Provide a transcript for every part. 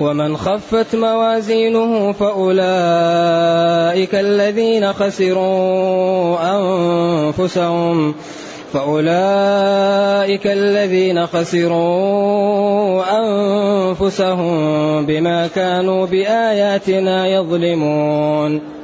ومن خفت موازينه فأولئك الذين خسروا أنفسهم. فأولئك الذين خسروا أنفسهم بما كانوا بآياتنا يظلمون.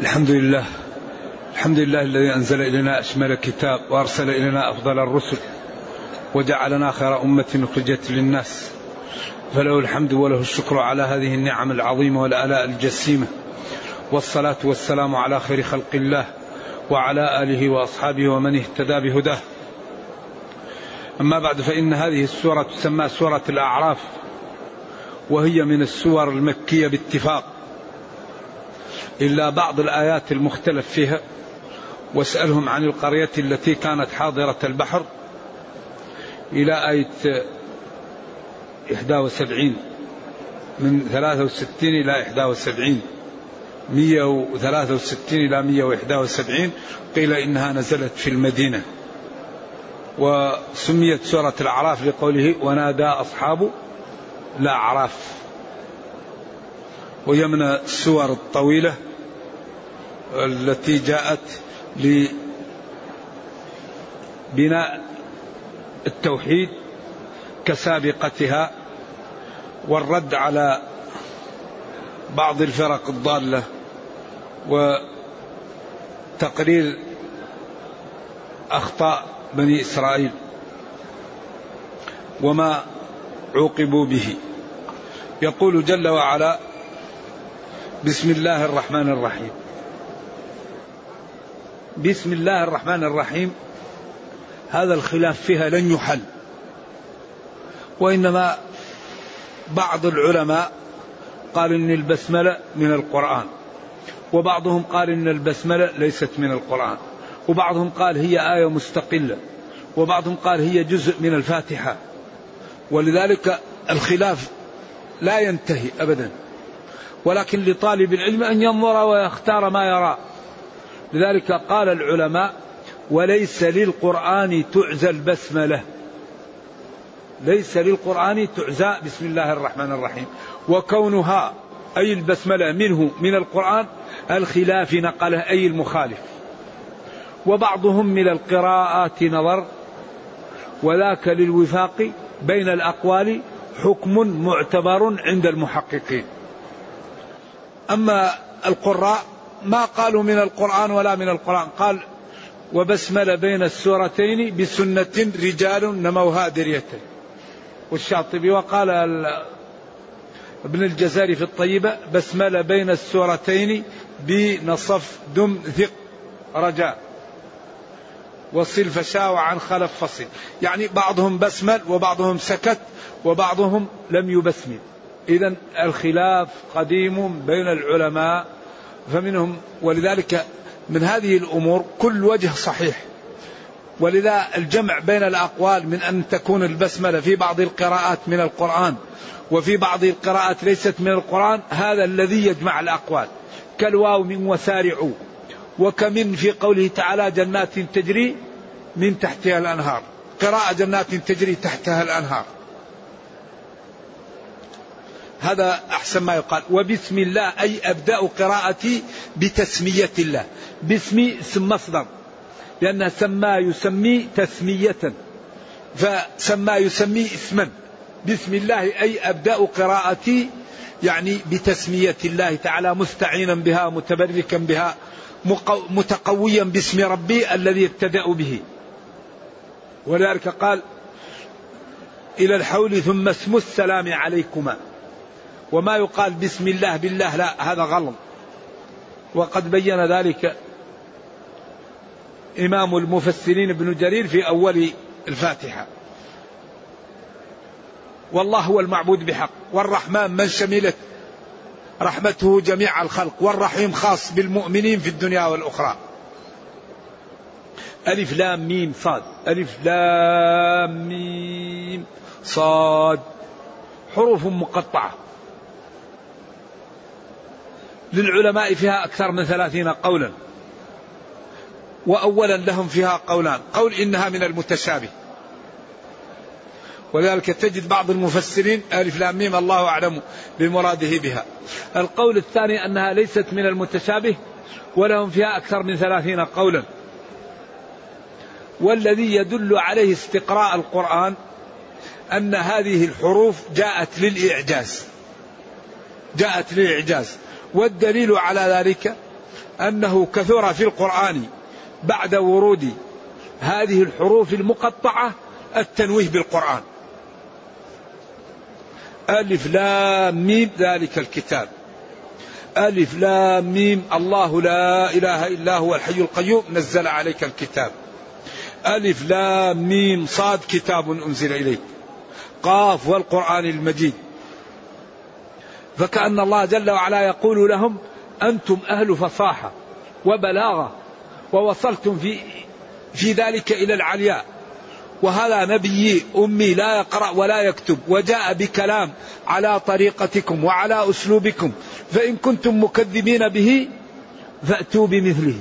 الحمد لله الحمد لله الذي أنزل إلينا أشمل الكتاب وأرسل إلينا أفضل الرسل وجعلنا خير أمة أخرجت للناس. فله الحمد وله الشكر على هذه النعم العظيمة والآلاء الجسيمة. والصلاة والسلام على خير خلق الله وعلى آله وأصحابه ومن اهتدى بهداه. أما بعد فإن هذه السورة تسمى سورة الأعراف وهي من السور المكية باتفاق. إلا بعض الآيات المختلف فيها واسألهم عن القرية التي كانت حاضرة البحر إلى آية 71 من 63 إلى 71 163 إلى 171 قيل إنها نزلت في المدينة وسميت سورة الأعراف لقوله ونادى أصحاب الأعراف وهي من السور الطويلة التي جاءت لبناء التوحيد كسابقتها والرد على بعض الفرق الضالة وتقرير أخطاء بني إسرائيل وما عوقبوا به. يقول جل وعلا بسم الله الرحمن الرحيم. بسم الله الرحمن الرحيم. هذا الخلاف فيها لن يحل. وإنما بعض العلماء قال إن البسملة من القرآن. وبعضهم قال إن البسملة ليست من القرآن. وبعضهم قال هي آية مستقلة. وبعضهم قال هي جزء من الفاتحة. ولذلك الخلاف لا ينتهي أبدا. ولكن لطالب العلم أن ينظر ويختار ما يرى. لذلك قال العلماء وليس للقرآن تعزى البسملة. ليس للقرآن تعزى بسم الله الرحمن الرحيم. وكونها أي البسملة منه من القرآن الخلاف نقله أي المخالف. وبعضهم من القراءات نظر وذاك للوفاق بين الأقوال حكم معتبر عند المحققين. أما القراء ما قالوا من القرآن ولا من القرآن. قال وبسمل بين السورتين بسنة رجال نموها دريتين. والشاطبي وقال ابن الجزاري في الطيبة بسمل بين السورتين بنصف دم ثق. رجاء وصل فشاء وعن خلف فصل. يعني بعضهم بسمل وبعضهم سكت وبعضهم لم يبسمل. إذا الخلاف قديم بين العلماء فمنهم ولذلك من هذه الأمور كل وجه صحيح. ولذا الجمع بين الأقوال من أن تكون البسملة في بعض القراءات من القرآن وفي بعض القراءات ليست من القرآن هذا الذي يجمع الأقوال. كالواو من وسارعوا وكمن في قوله تعالى جنات تجري من تحتها الأنهار. قراءة جنات تجري تحتها الأنهار. هذا أحسن ما يقال. وبسم الله أي أبدأ قراءتي بتسمية الله. باسم اسم مصدر لأن سمى يسمي تسمية. فسمى يسمي اسما. بسم الله أي أبدأ قراءتي يعني بتسمية الله تعالى مستعينا بها متبركا بها متقويا باسم ربي الذي ابتدأ به. ولذلك قال إلى الحول ثم اسم السلام عليكما. وما يقال بسم الله بالله لا هذا غلط. وقد بين ذلك إمام المفسرين ابن جرير في أول الفاتحة. والله هو المعبود بحق والرحمن من شملت رحمته جميع الخلق والرحيم خاص بالمؤمنين في الدنيا والأخرى. ألف لام ميم صاد ألف لام ميم صاد. حروف مقطعة. للعلماء فيها أكثر من ثلاثين قولا. وأولا لهم فيها قولان. قول إنها من المتشابه. ولذلك تجد بعض المفسرين ألف لام ميم الله أعلم بمراده بها. القول الثاني أنها ليست من المتشابه ولهم فيها أكثر من ثلاثين قولا. والذي يدل عليه استقراء القرآن أن هذه الحروف جاءت للإعجاز. جاءت للإعجاز. والدليل على ذلك أنه كثر في القرآن بعد ورود هذه الحروف المقطعة التنويه بالقرآن. ألف لام ميم ذلك الكتاب. ألف لام ميم الله لا إله إلا هو الحي القيوم نزل عليك الكتاب. ألف لام ميم صاد كتاب أنزل إليك. قاف والقرآن المجيد. فكأن الله جل وعلا يقول لهم أنتم أهل فصاحة وبلاغة ووصلتم في في ذلك إلى العلياء. وهذا نبي أمي لا يقرأ ولا يكتب وجاء بكلام على طريقتكم وعلى أسلوبكم فإن كنتم مكذبين به فأتوا بمثله.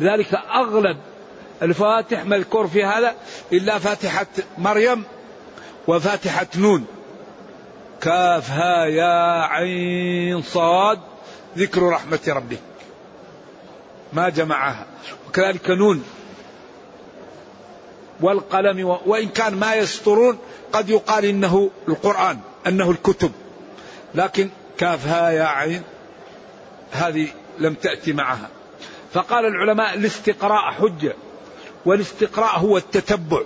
لذلك أغلب الفواتح مذكور في هذا إلا فاتحة مريم وفاتحة نون. كاف ها يا عين صاد ذكر رحمة ربك. ما جمعها. وكذلك نون. والقلم وإن كان ما يسطرون قد يقال إنه القرآن أنه الكتب. لكن كاف ها يا عين هذه لم تأتي معها. فقال العلماء الاستقراء حجة والاستقراء هو التتبع.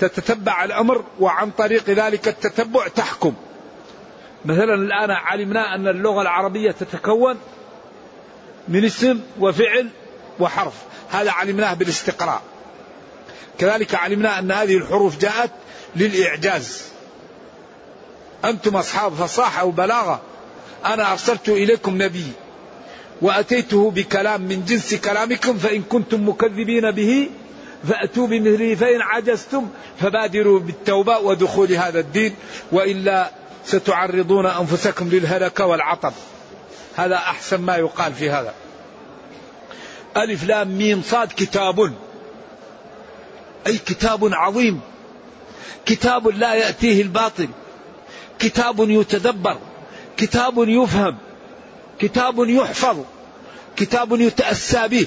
تتتبع الأمر وعن طريق ذلك التتبع تحكم. مثلا الآن علمنا أن اللغة العربية تتكون من اسم وفعل وحرف. هذا علمناه بالاستقراء. كذلك علمنا أن هذه الحروف جاءت للإعجاز. أنتم أصحاب فصاحة وبلاغة. أنا أرسلت إليكم نبي وأتيته بكلام من جنس كلامكم فإن كنتم مكذبين به فأتوا بمثله فإن عجزتم فبادروا بالتوبة ودخول هذا الدين. وإلا ستعرضون أنفسكم للهلكة والعطب. هذا أحسن ما يقال في هذا. ألف لام ميم صاد كتاب. أي كتاب عظيم. كتاب لا يأتيه الباطل. كتاب يتدبر. كتاب يفهم. كتاب يحفظ. كتاب يتأسى به.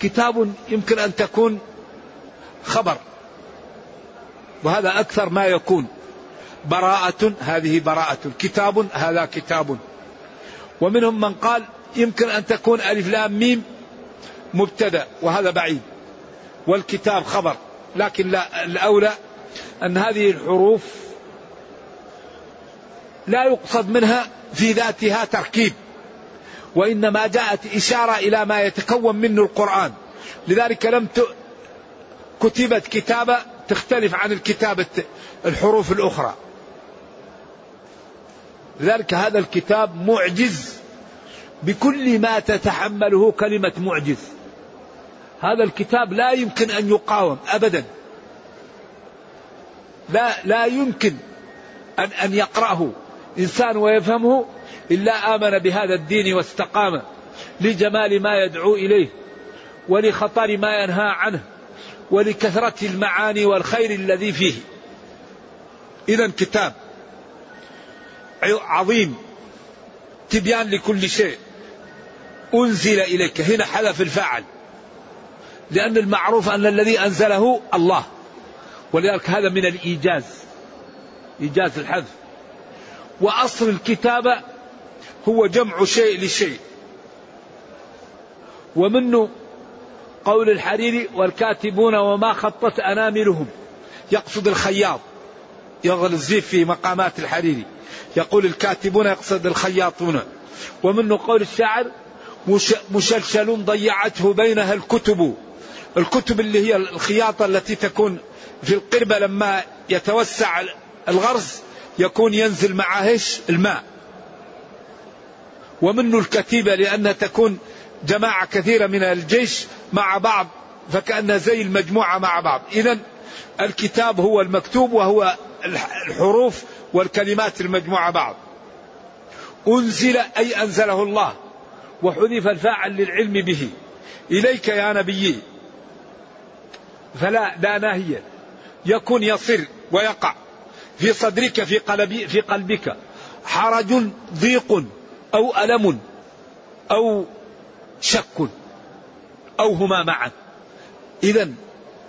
كتاب يمكن أن تكون خبر. وهذا أكثر ما يكون. براءة هذه براءة. كتاب هذا كتاب. ومنهم من قال يمكن أن تكون ألف لام ميم مبتدأ وهذا بعيد. والكتاب خبر. لكن لا الأولى أن هذه الحروف لا يقصد منها في ذاتها تركيب وإنما جاءت إشارة إلى ما يتكون منه القرآن. لذلك لم ت... كتبت كتابة تختلف عن الكتابة الحروف الأخرى. لذلك هذا الكتاب معجز بكل ما تتحمله كلمة معجز. هذا الكتاب لا يمكن أن يقاوم أبدا. لا لا يمكن أن أن يقرأه إنسان ويفهمه إلا آمن بهذا الدين واستقام لجمال ما يدعو إليه ولخطر ما ينهى عنه ولكثرة المعاني والخير الذي فيه. إذا كتاب عظيم. تبيان لكل شيء. أنزل إليك. هنا حذف الفاعل. لأن المعروف أن الذي أنزله الله. ولذلك هذا من الإيجاز. إيجاز الحذف. وأصل الكتابة هو جمع شيء لشيء. ومنه قول الحريري والكاتبون وما خطت أناملهم. يقصد الخياط. الزيف في مقامات الحريري يقول الكاتبون يقصد الخياطون. ومنه قول الشاعر مشلشل ضيعته بينها الكتب. الكتب اللي هي الخياطة التي تكون في القربة لما يتوسع الغرز يكون ينزل معها الماء. ومنه الكتيبة لأنها تكون جماعة كثيرة من الجيش مع بعض فكأنها زي المجموعة مع بعض. إذا الكتاب هو المكتوب وهو الحروف والكلمات المجموعة بعض. أنزل أي أنزله الله وحذف الفاعل للعلم به. إليك يا نبي. فلا لا ناهية يكون يصر ويقع. في صدرك في قلبي في قلبك. حرج ضيق أو ألم أو شك أو هما معا. إذا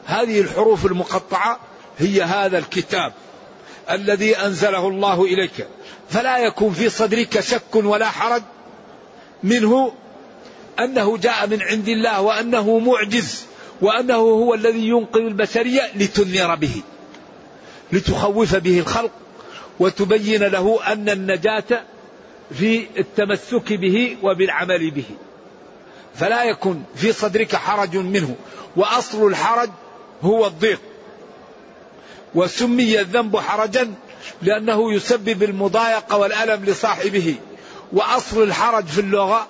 هذه الحروف المقطعة هي هذا الكتاب. الذي أنزله الله إليك. فلا يكون في صدرك شك ولا حرج منه أنه جاء من عند الله وأنه معجز وأنه هو الذي ينقذ البشرية لتنذر به لتخوف به الخلق وتبين له أن النجاة في التمسك به وبالعمل به. فلا يكن في صدرك حرج منه وأصل الحرج هو الضيق. وسمي الذنب حرجا لأنه يسبب المضايقة والألم لصاحبه. وأصل الحرج في اللغة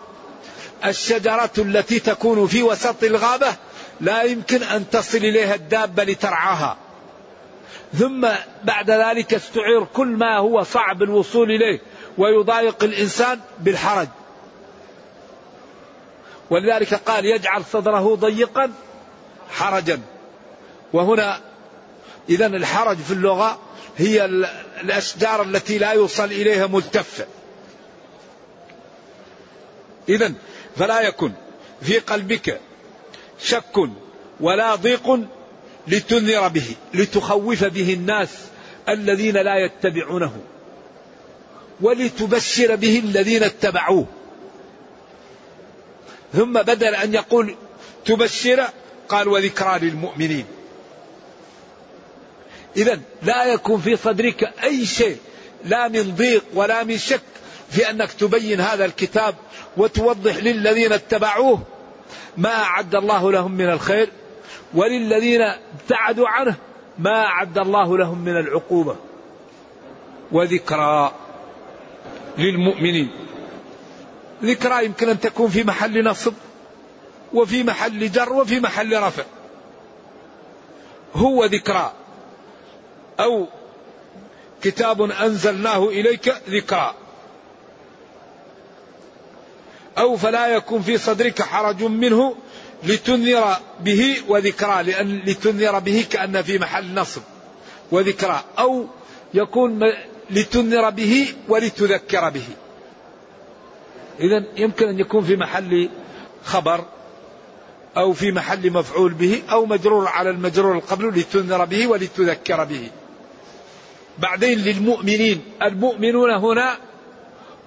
الشجرة التي تكون في وسط الغابة لا يمكن أن تصل إليها الدابة لترعاها. ثم بعد ذلك استعير كل ما هو صعب الوصول إليه ويضايق الإنسان بالحرج. ولذلك قال يجعل صدره ضيقا حرجا. وهنا إذا الحرج في اللغة هي الأشجار التي لا يوصل إليها ملتفة إذا فلا يكن في قلبك شك ولا ضيق لتنذر به لتخوف به الناس الذين لا يتبعونه ولتبشر به الذين اتبعوه. ثم بدل أن يقول تبشر قال وذكرى للمؤمنين. إذا لا يكون في صدرك أي شيء لا من ضيق ولا من شك في أنك تبين هذا الكتاب وتوضح للذين اتبعوه ما أعد الله لهم من الخير وللذين ابتعدوا عنه ما أعد الله لهم من العقوبة. وذكرى للمؤمنين. ذكرى يمكن أن تكون في محل نصب وفي محل جر وفي محل رفع. هو ذكرى. أو كتاب أنزلناه إليك ذكرى. أو فلا يكون في صدرك حرج منه لتنذر به وذكرى لأن لتنذر به كأن في محل نصب وذكرى أو يكون لتنذر به ولتذكر به. إذا يمكن أن يكون في محل خبر أو في محل مفعول به أو مجرور على المجرور القبل لتنذر به ولتذكر به. بعدين للمؤمنين. المؤمنون هنا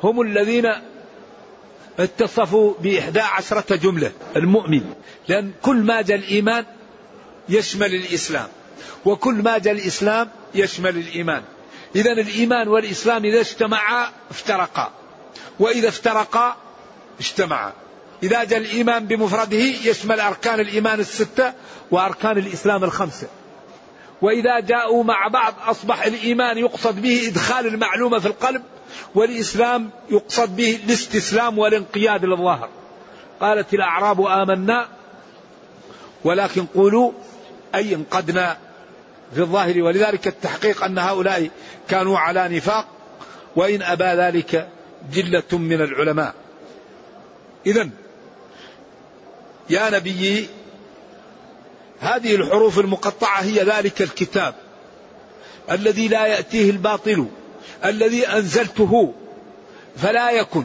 هم الذين اتصفوا بإحدى عشرة جملة. المؤمن. لأن كل ما جاء الإيمان يشمل الإسلام. وكل ما جاء الإسلام يشمل الإيمان. إذا الإيمان والإسلام إذا اجتمعا افترقا. وإذا افترقا اجتمعا. إذا جاء الإيمان بمفرده يشمل أركان الإيمان الستة وأركان الإسلام الخمسة. وإذا جاءوا مع بعض أصبح الإيمان يقصد به إدخال المعلومة في القلب والإسلام يقصد به الاستسلام والانقياد للظاهر. قالت الأعراب آمنا ولكن قولوا أي انقدنا في الظاهر. ولذلك التحقيق أن هؤلاء كانوا على نفاق وإن أبى ذلك جلة من العلماء. إذا يا نبي هذه الحروف المقطعة هي ذلك الكتاب الذي لا يأتيه الباطل الذي أنزلته فلا يكن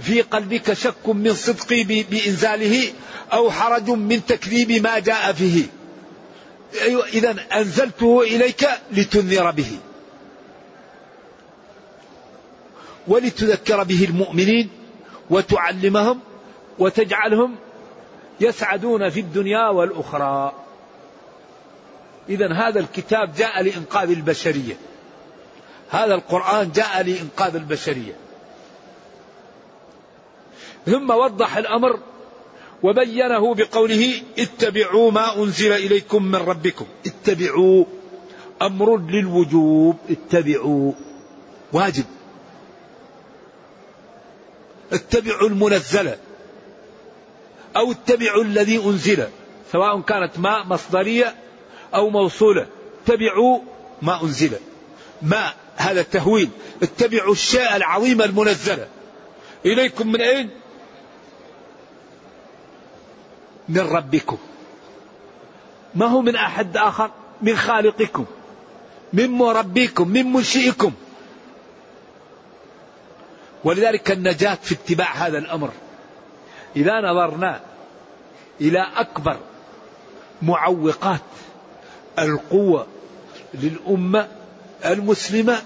في قلبك شك من صدقي بإنزاله أو حرج من تكذيب ما جاء فيه أيوة إذا أنزلته إليك لتنذر به. ولتذكر به المؤمنين وتعلمهم وتجعلهم يسعدون في الدنيا والأخرى. إذا هذا الكتاب جاء لإنقاذ البشرية. هذا القرآن جاء لإنقاذ البشرية. ثم وضح الأمر وبينه بقوله اتبعوا ما أنزل إليكم من ربكم. اتبعوا أمر للوجوب. اتبعوا. واجب. اتبعوا المنزلة. أو اتبعوا الذي أنزل سواء كانت ما مصدرية أو موصولة. اتبعوا ما أنزل. ما هذا التهويل. اتبعوا الشيء العظيم المنزل. إليكم من أين؟ من ربكم. ما هو من أحد آخر؟ من خالقكم. من مربيكم من منشئكم. ولذلك النجاة في اتباع هذا الأمر. إذا نظرنا إلى أكبر معوقات القوة للأمة المسلمة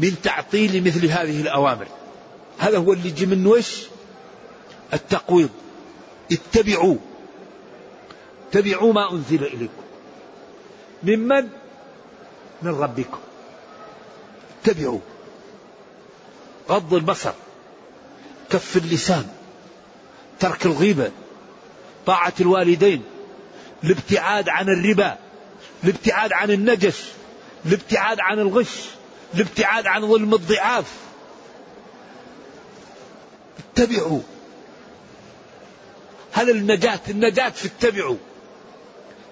من تعطيل مثل هذه الأوامر. هذا هو اللي يجي منه إيش التقويض. اتبعوا. اتبعوا ما أنزل إليكم. ممن من ربكم. اتبعوا. غض البصر. كف اللسان. ترك الغيبة طاعة الوالدين الابتعاد عن الربا الابتعاد عن النجس الابتعاد عن الغش الابتعاد عن ظلم الضعاف. اتبعوا. هذا النجاة النجاة في اتبعوا.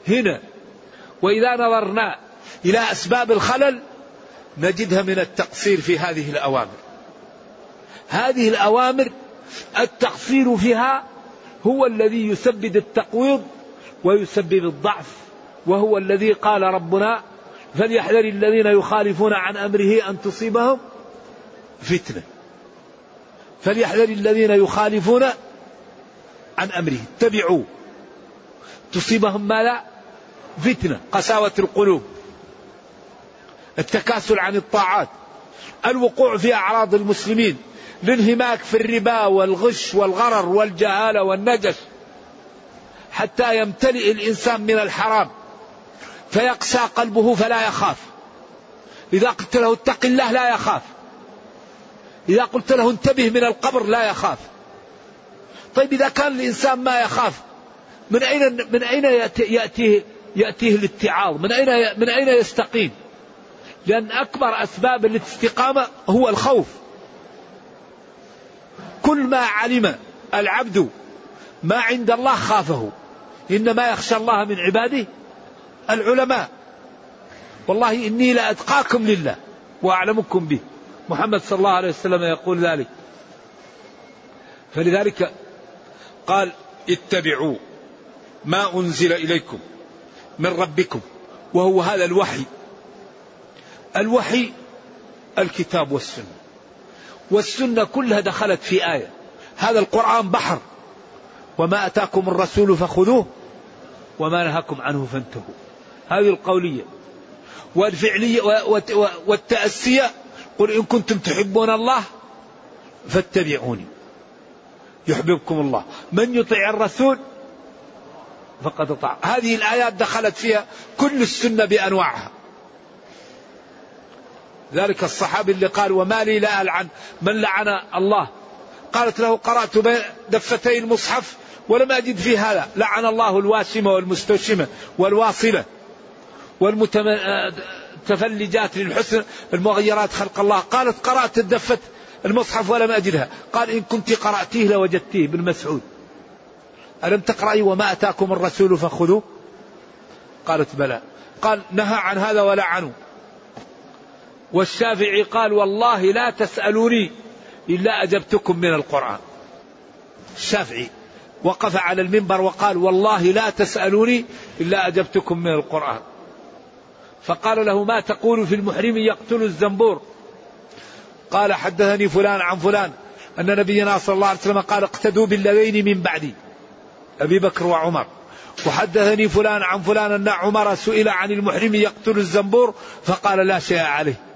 هنا وإذا نظرنا إلى أسباب الخلل نجدها من التقصير في هذه الأوامر. هذه الأوامر التقصير فيها هو الذي يسبب التقويض ويسبب الضعف وهو الذي قال ربنا فليحذر الذين يخالفون عن أمره أن تصيبهم فتنة. فليحذر الذين يخالفون عن أمره. اتبعوا. تصيبهم ماذا؟ فتنة قساوة القلوب التكاسل عن الطاعات الوقوع في أعراض المسلمين الانهماك في الربا والغش والغرر والجهالة والنجس حتى يمتلئ الإنسان من الحرام فيقسى قلبه فلا يخاف. إذا قلت له اتق الله لا يخاف. إذا قلت له انتبه من القبر لا يخاف. طيب إذا كان الإنسان ما يخاف من أين من أين يأتيه يأتيه الاتعاظ؟ من أين من أين يستقيم؟ لأن أكبر أسباب الاستقامة هو الخوف. كل ما علم العبد ما عند الله خافه. إنما يخشى الله من عباده العلماء. والله إني لأتقاكم لله وأعلمكم به. محمد صلى الله عليه وسلم يقول ذلك. فلذلك قال اتبعوا ما أنزل إليكم من ربكم وهو هذا الوحي. الوحي الكتاب والسنة. والسنة كلها دخلت في آية. هذا القرآن بحر. وما أتاكم الرسول فخذوه وما نهاكم عنه فانتهوا. هذه القولية. والفعلية والتأسية. قل إن كنتم تحبون الله فاتبعوني. يحببكم الله. من يطيع الرسول فقد اطاع هذه الآيات دخلت فيها كل السنة بأنواعها. ذلك الصحابي اللي قال وما لي لا ألعن من لعن الله؟ قالت له قرأت دفتي المصحف ولم أجد في هذا. لعن الله الواشمة والمستوشمة والواصلة والمتفلجات للحسن المغيرات خلق الله. قالت قرأت الدفة المصحف ولم أجدها. قال إن كنت قرأتيه لوجدتيه ابن مسعود. ألم تقرأي وما أتاكم الرسول فخذوه؟ قالت بلى. قال نهى عن هذا ولعنوا والشافعي قال والله لا تسألوني إلا أجبتكم من القرآن. الشافعي وقف على المنبر وقال والله لا تسألوني إلا أجبتكم من القرآن. فقال له ما تقول في المحرم يقتل الزنبور؟ قال حدثني فلان عن فلان أن نبينا صلى الله عليه وسلم قال اقتدوا بالذين من بعدي أبي بكر وعمر. وحدثني فلان عن فلان أن عمر سئل عن المحرم يقتل الزنبور فقال لا شيء عليه.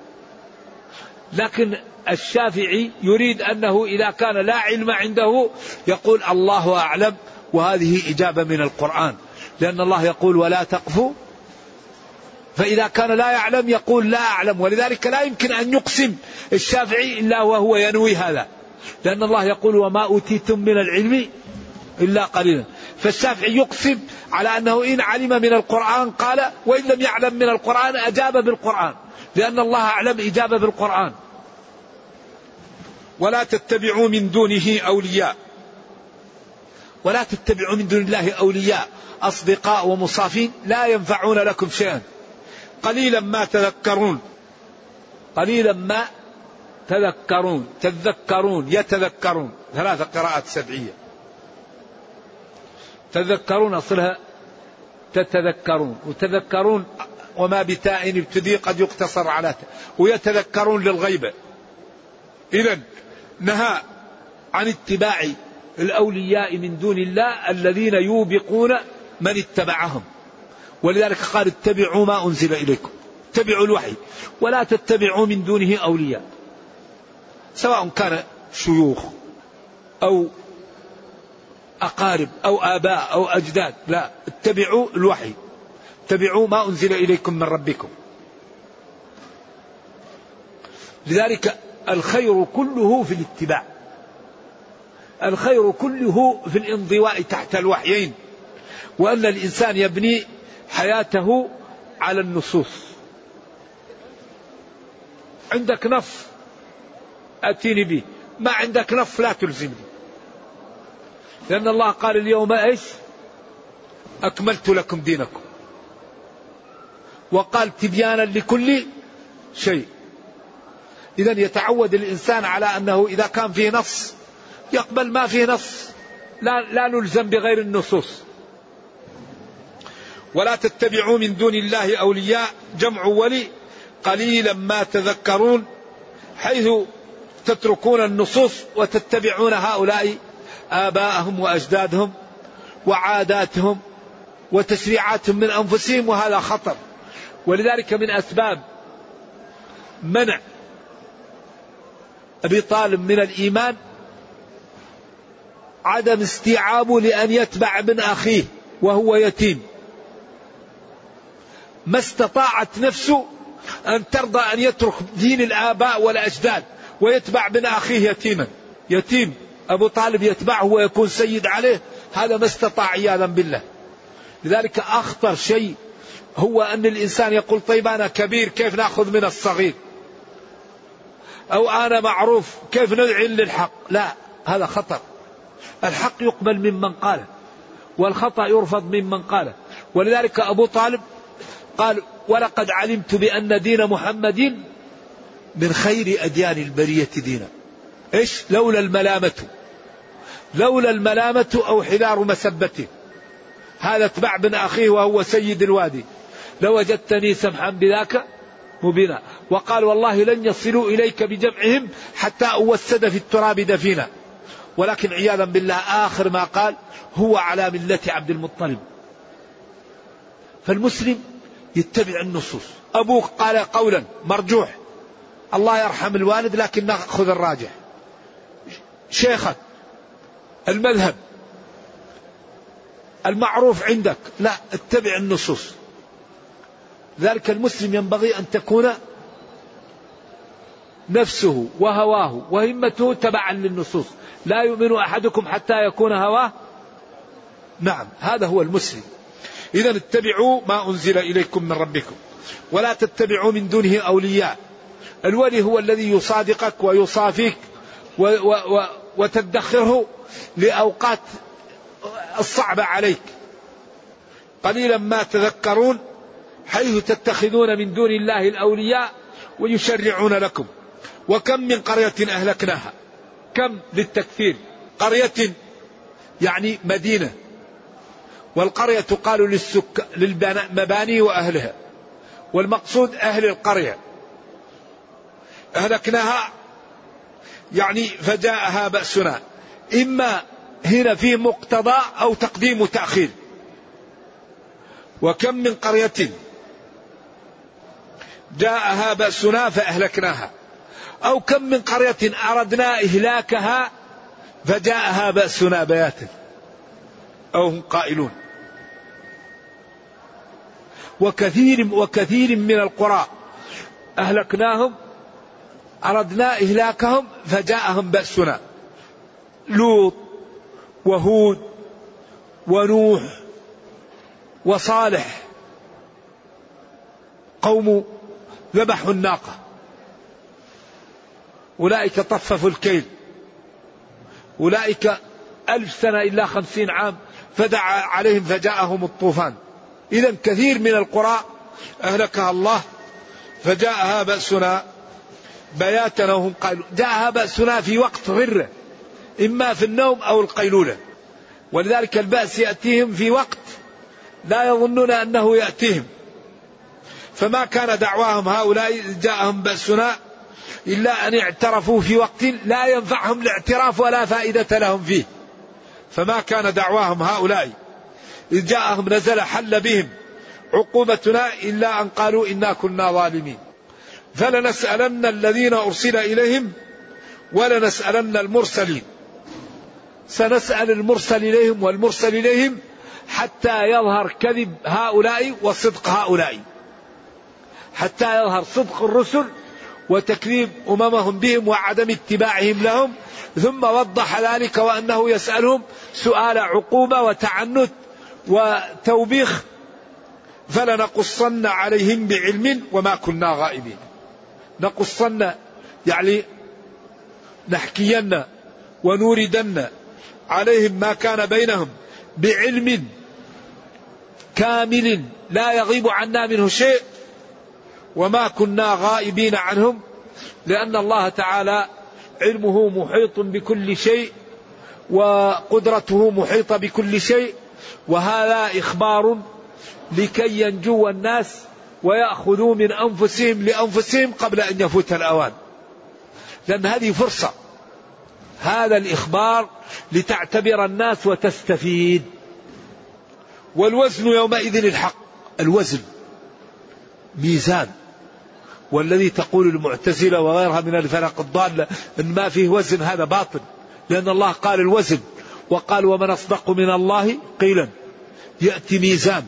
لكن الشافعي يريد أنه إذا كان لا علم عنده يقول الله أعلم وهذه إجابة من القرآن. لأن الله يقول ولا تقفوا فإذا كان لا يعلم يقول لا أعلم. ولذلك لا يمكن أن يقسم الشافعي إلا وهو ينوي هذا. لأن الله يقول وما أوتيتم من العلم إلا قليلا. فالشافعي يقسم على أنه إن علم من القرآن قال وإن لم يعلم من القرآن أجاب بالقرآن لأن الله أعلم إجابة بالقرآن. ولا تتبعوا من دونه أولياء. ولا تتبعوا من دون الله أولياء. أصدقاء ومصافين لا ينفعون لكم شيئا. قليلا ما تذكرون. قليلا ما تذكرون. تذكرون. يتذكرون. ثلاث قراءات سبعية. تذكرون أصلها تتذكرون وتذكرون وما بتاء ابتدي قد يقتصر على ويتذكرون للغيبة إذا نهى عن اتباع الأولياء من دون الله الذين يوبقون من اتبعهم. ولذلك قال اتبعوا ما أنزل إليكم اتبعوا الوحي ولا تتبعوا من دونه أولياء. سواء كان شيوخ أو أقارب أو آباء أو أجداد. لا اتبعوا الوحي. اتبعوا ما أنزل إليكم من ربكم. لذلك الخير كله في الاتباع. الخير كله في الانضواء تحت الوحيين. وأن الإنسان يبني حياته على النصوص. عندك نص أتيني به ما عندك نص لا تلزمني. لأن الله قال اليوم إيش؟ أكملت لكم دينكم. وقال تبيانا لكل شيء. إذا يتعود الإنسان على أنه إذا كان فيه نص يقبل ما فيه نص. لا, لا نلزم بغير النصوص. ولا تتبعوا من دون الله أولياء جمع ولي قليلا ما تذكرون حيث تتركون النصوص وتتبعون هؤلاء آباءهم وأجدادهم وعاداتهم وتشريعاتهم من أنفسهم وهذا خطر. ولذلك من أسباب منع أبي طالب من الإيمان عدم استيعابه لأن يتبع ابن أخيه وهو يتيم. ما استطاعت نفسه أن ترضى أن يترك دين الآباء والأجداد ويتبع ابن أخيه يتيما. يتيم. أبو طالب يتبعه ويكون سيد عليه هذا ما استطاع عياذا بالله. لذلك أخطر شيء هو أن الإنسان يقول طيب أنا كبير كيف نأخذ من الصغير؟ أو أنا معروف كيف ندعي للحق؟ لا هذا خطر. الحق يقبل ممن قاله والخطأ يرفض ممن قاله ولذلك أبو طالب قال ولقد علمت بأن دين محمد من خير أديان البرية دينا. إيش؟ لولا الملامة. لولا الملامة أو حذار مسبته. هذا اتبع بن أخيه وهو سيد الوادي. لوجدتني سمحا بذاك مبينا. وقال والله لن يصلوا إليك بجمعهم حتى أوسد في التراب دفينا. ولكن عياذا بالله آخر ما قال هو على ملة عبد المطلب. فالمسلم يتبع النصوص. أبوك قال قولا مرجوح. الله يرحم الوالد لكن نأخذ الراجح. شيخك المذهب المعروف عندك. لا اتبع النصوص. ذلك المسلم ينبغي أن تكون نفسه وهواه وهمته تبعا للنصوص. لا يؤمن أحدكم حتى يكون هواه. نعم هذا هو المسلم. إذا اتبعوا ما أنزل إليكم من ربكم. ولا تتبعوا من دونه أولياء. الولي هو الذي يصادقك ويصافيك و و و وتدخره. لأوقات الصعبة عليك. قليلا ما تذكرون حيث تتخذون من دون الله الأولياء ويشرعون لكم. وكم من قرية أهلكناها؟ كم للتكثير قرية يعني مدينة. والقرية تقال للسك للمباني وأهلها. والمقصود أهل القرية. أهلكناها يعني فجاءها بأسنا. إما هنا في مقتضى أو تقديم وتأخير. وكم من قرية جاءها بأسنا فأهلكناها. أو كم من قرية أردنا إهلاكها فجاءها بأسنا بياتا أو هم قائلون. وكثير وكثير من القرى أهلكناهم أردنا إهلاكهم فجاءهم بأسنا. لوط وهود ونوح وصالح. قوم ذبحوا الناقة. أولئك طففوا الكيل. أولئك ألف سنة إلا خمسين عام فدعا عليهم فجاءهم الطوفان. إذا كثير من القرى أهلكها الله فجاءها بأسنا. بياتا وهم قالوا جاءها بأسنا في وقت غرة. إما في النوم أو القيلولة. ولذلك البأس يأتيهم في وقت لا يظنون أنه يأتيهم. فما كان دعواهم هؤلاء جاءهم بأسنا إلا أن اعترفوا في وقت لا ينفعهم الاعتراف ولا فائدة لهم فيه. فما كان دعواهم هؤلاء إذ جاءهم نزل حل بهم عقوبتنا إلا أن قالوا إنا كنا ظالمين. فلنسألن الذين أرسل إليهم ولنسألن المرسلين. سنسأل المرسل إليهم والمرسل إليهم حتى يظهر كذب هؤلاء وصدق هؤلاء. حتى يظهر صدق الرسل وتكذيب أممهم بهم وعدم اتباعهم لهم. ثم وضح ذلك وأنه يسألهم سؤال عقوبة وتعنت وتوبيخ فلنقصن عليهم بعلم وما كنا غائبين. نقصن يعني نحكين ونوردن عليهم ما كان بينهم بعلم كامل لا يغيب عنا منه شيء وما كنا غائبين عنهم لأن الله تعالى علمه محيط بكل شيء وقدرته محيطة بكل شيء وهذا إخبار لكي ينجو الناس ويأخذوا من أنفسهم لأنفسهم قبل أن يفوت الأوان. لأن هذه فرصة. هذا الإخبار لتعتبر الناس وتستفيد. والوزن يومئذ الحق. الوزن. ميزان. والذي تقول المعتزلة وغيرها من الفرق الضالة إن ما فيه وزن هذا باطل. لأن الله قال الوزن. وقال ومن أصدق من الله قيلا. يأتي ميزان.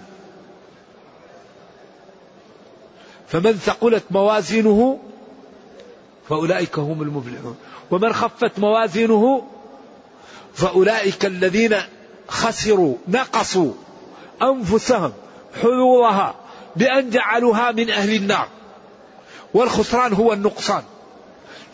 فمن ثقلت موازينه فأولئك هم المفلحون. ومن خفت موازينه فأولئك الذين خسروا نقصوا أنفسهم حظوظها بأن جعلوها من أهل النار. والخسران هو النقصان.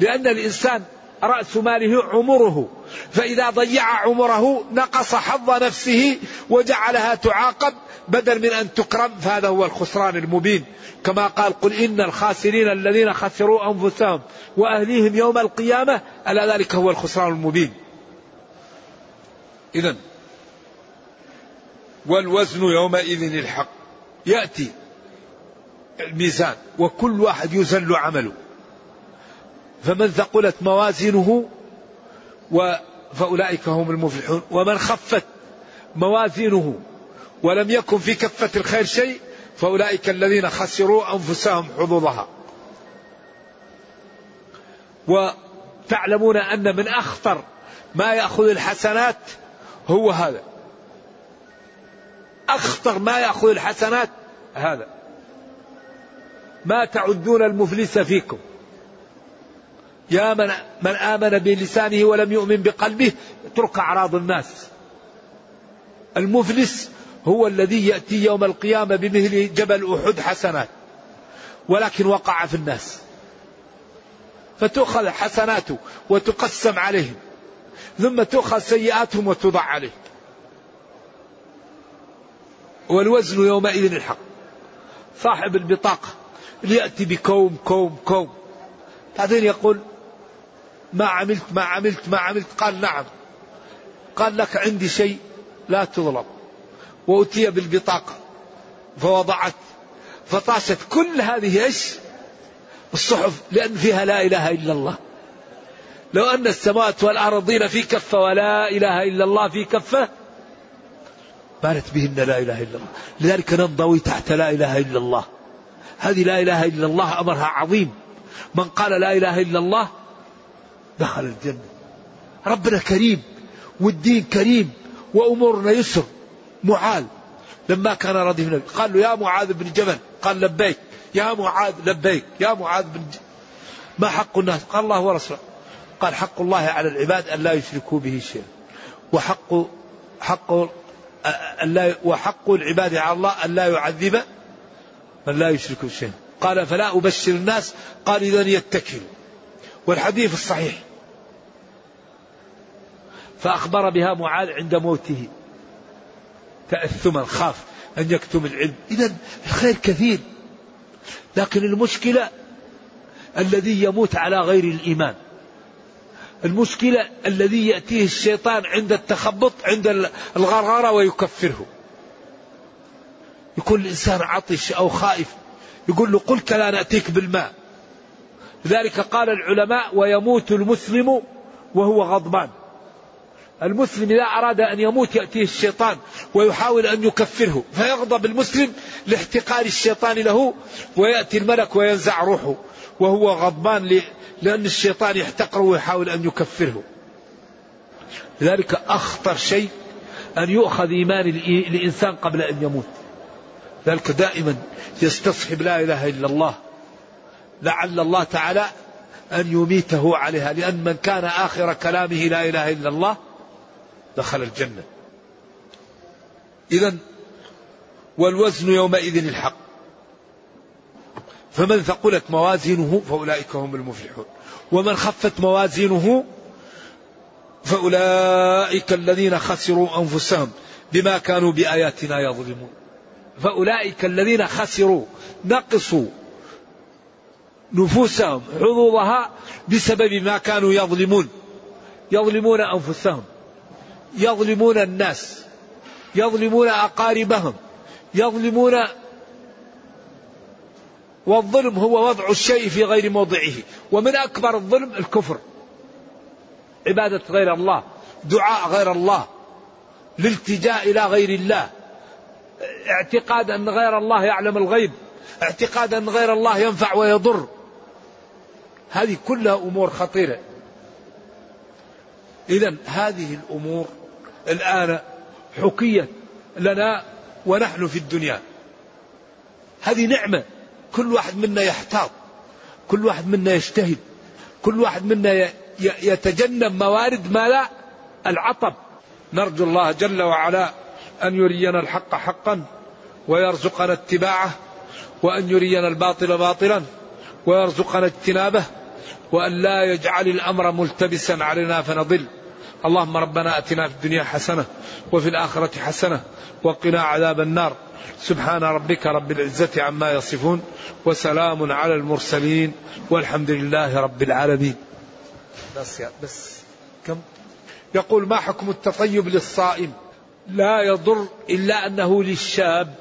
لأن الإنسان رأس ماله عمره. فإذا ضيع عمره نقص حظ نفسه وجعلها تعاقب بدل من أن تكرم. فهذا هو الخسران المبين. كما قال قل إن الخاسرين الذين خسروا أنفسهم وأهليهم يوم القيامة ألا ذلك هو الخسران المبين. إذا والوزن يومئذ الحق. يأتي الميزان وكل واحد يزن له عمله. فمن ثقلت موازينه فأولئك هم المفلحون. ومن خفت موازينه ولم يكن في كفة الخير شيء فأولئك الذين خسروا أنفسهم حظوظها. وتعلمون أن من أخطر ما يأخذ الحسنات هو هذا. أخطر ما يأخذ الحسنات هذا. ما تعدون المفلس فيكم. يا من من آمن بلسانه ولم يؤمن بقلبه اترك أعراض الناس. المفلس هو الذي يأتي يوم القيامة بمثل جبل أحد حسنات ولكن وقع في الناس. فتؤخذ حسناته وتقسم عليهم ثم تؤخذ سيئاتهم وتوضع عليه. والوزن يومئذ الحق. صاحب البطاقة ليأتي بكوم كوم كوم. بعدين يقول ما عملت ما عملت ما عملت. قال نعم. قال لك عندي شيء لا تظلم. وأتي بالبطاقة. فوضعت. فطاشت كل هذه إيش؟ الصحف لأن فيها لا إله إلا الله. لو أن السماوات والأرضين في كفة ولا إله إلا الله في كفة بانت بهن لا إله إلا الله. لذلك ننضوي تحت لا إله إلا الله. هذه لا إله إلا الله أمرها عظيم. من قال لا إله إلا الله دخل الجنة. ربنا كريم والدين كريم وأمورنا يسر. معاذ. لما كان رديف النبي قال له يا معاذ بن جبل. قال لبيك. يا معاذ لبيك. يا معاذ بن جبل ما حق الناس؟ قال الله ورسوله. قال حق الله على العباد أن لا يشركوا به شيئا. وحق حق أن وحق العباد على الله أن لا يعذب من لا يشرك شيئا. قال فلا أبشر الناس. قال إذا يتكلوا والحديث الصحيح. فأخبر بها معاذ عند موته. تأثما خاف أن يكتم العلم. إذا الخير كثير. لكن المشكلة الذي يموت على غير الإيمان. المشكلة الذي يأتيه الشيطان عند التخبط عند الغرغرة ويكفره. يكون الإنسان عطش أو خائف. يقول له قلت لا نأتيك بالماء. لذلك قال العلماء ويموت المسلم وهو غضبان. المسلم إذا أراد أن يموت يأتيه الشيطان ويحاول أن يكفره فيغضب المسلم لاحتقار الشيطان له ويأتي الملك وينزع روحه وهو غضبان لأن الشيطان يحتقره ويحاول أن يكفره. لذلك أخطر شيء أن يؤخذ إيمان الإنسان قبل أن يموت. ذلك دائما يستصحب لا إله إلا الله لعل الله تعالى أن يميته عليها لأن من كان آخر كلامه لا إله إلا الله دخل الجنة. إذا والوزن يومئذ الحق. فمن ثقلت موازينه فأولئك هم المفلحون. ومن خفت موازينه فأولئك الذين خسروا أنفسهم بما كانوا بآياتنا يظلمون. فأولئك الذين خسروا نقصوا نفوسهم حظوظها بسبب ما كانوا يظلمون. يظلمون أنفسهم. يظلمون الناس. يظلمون أقاربهم. يظلمون والظلم هو وضع الشيء في غير موضعه. ومن أكبر الظلم الكفر. عبادة غير الله. دعاء غير الله. الالتجاء إلى غير الله. اعتقاد أن غير الله يعلم الغيب. اعتقاد أن غير الله ينفع ويضر. هذه كلها أمور خطيرة. إذا هذه الأمور الآن حكيت لنا ونحن في الدنيا. هذه نعمة. كل واحد منا يحتاط. كل واحد منا يجتهد. كل واحد منا يتجنب موارد ما لا العطب. نرجو الله جل وعلا أن يرينا الحق حقا ويرزقنا اتباعه وأن يرينا الباطل باطلا ويرزقنا اجتنابه. وأن لا يجعل الأمر ملتبسا علينا فنضل. اللهم ربنا آتنا في الدنيا حسنة وفي الآخرة حسنة وقنا عذاب النار. سبحان ربك رب العزة عما يصفون وسلام على المرسلين والحمد لله رب العالمين. بس بس كم؟ يقول ما حكم التطيب للصائم؟ لا يضر إلا أنه للشاب.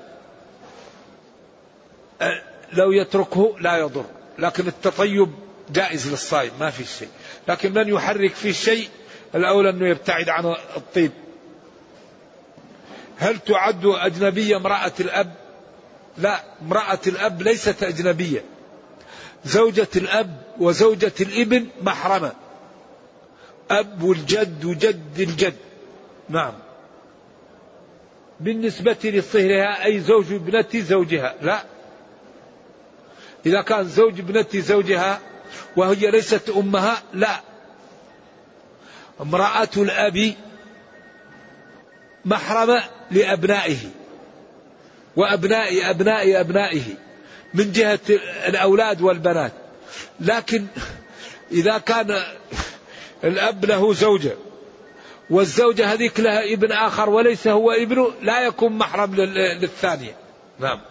لو يتركه لا يضر لكن التطيب جائز للصائم ما في شيء. لكن من يحرك فيه شيء الأولى أنه يبتعد عن الطيب. هل تعد أجنبية امرأة الأب؟ لا امرأة الأب ليست أجنبية. زوجة الأب وزوجة الإبن محرمة. أب الجد وجد الجد. نعم. بالنسبة لصهرها أي زوج ابنة زوجها. لا. إذا كان زوج ابنة زوجها وهي ليست أمها لا. امرأة الأب محرمة لأبنائه. وأبناء أبناء أبنائه من جهة الأولاد والبنات. لكن إذا كان الأب له زوجة والزوجة هذيك لها ابن آخر وليس هو ابنه لا يكون محرم للثانية. نعم.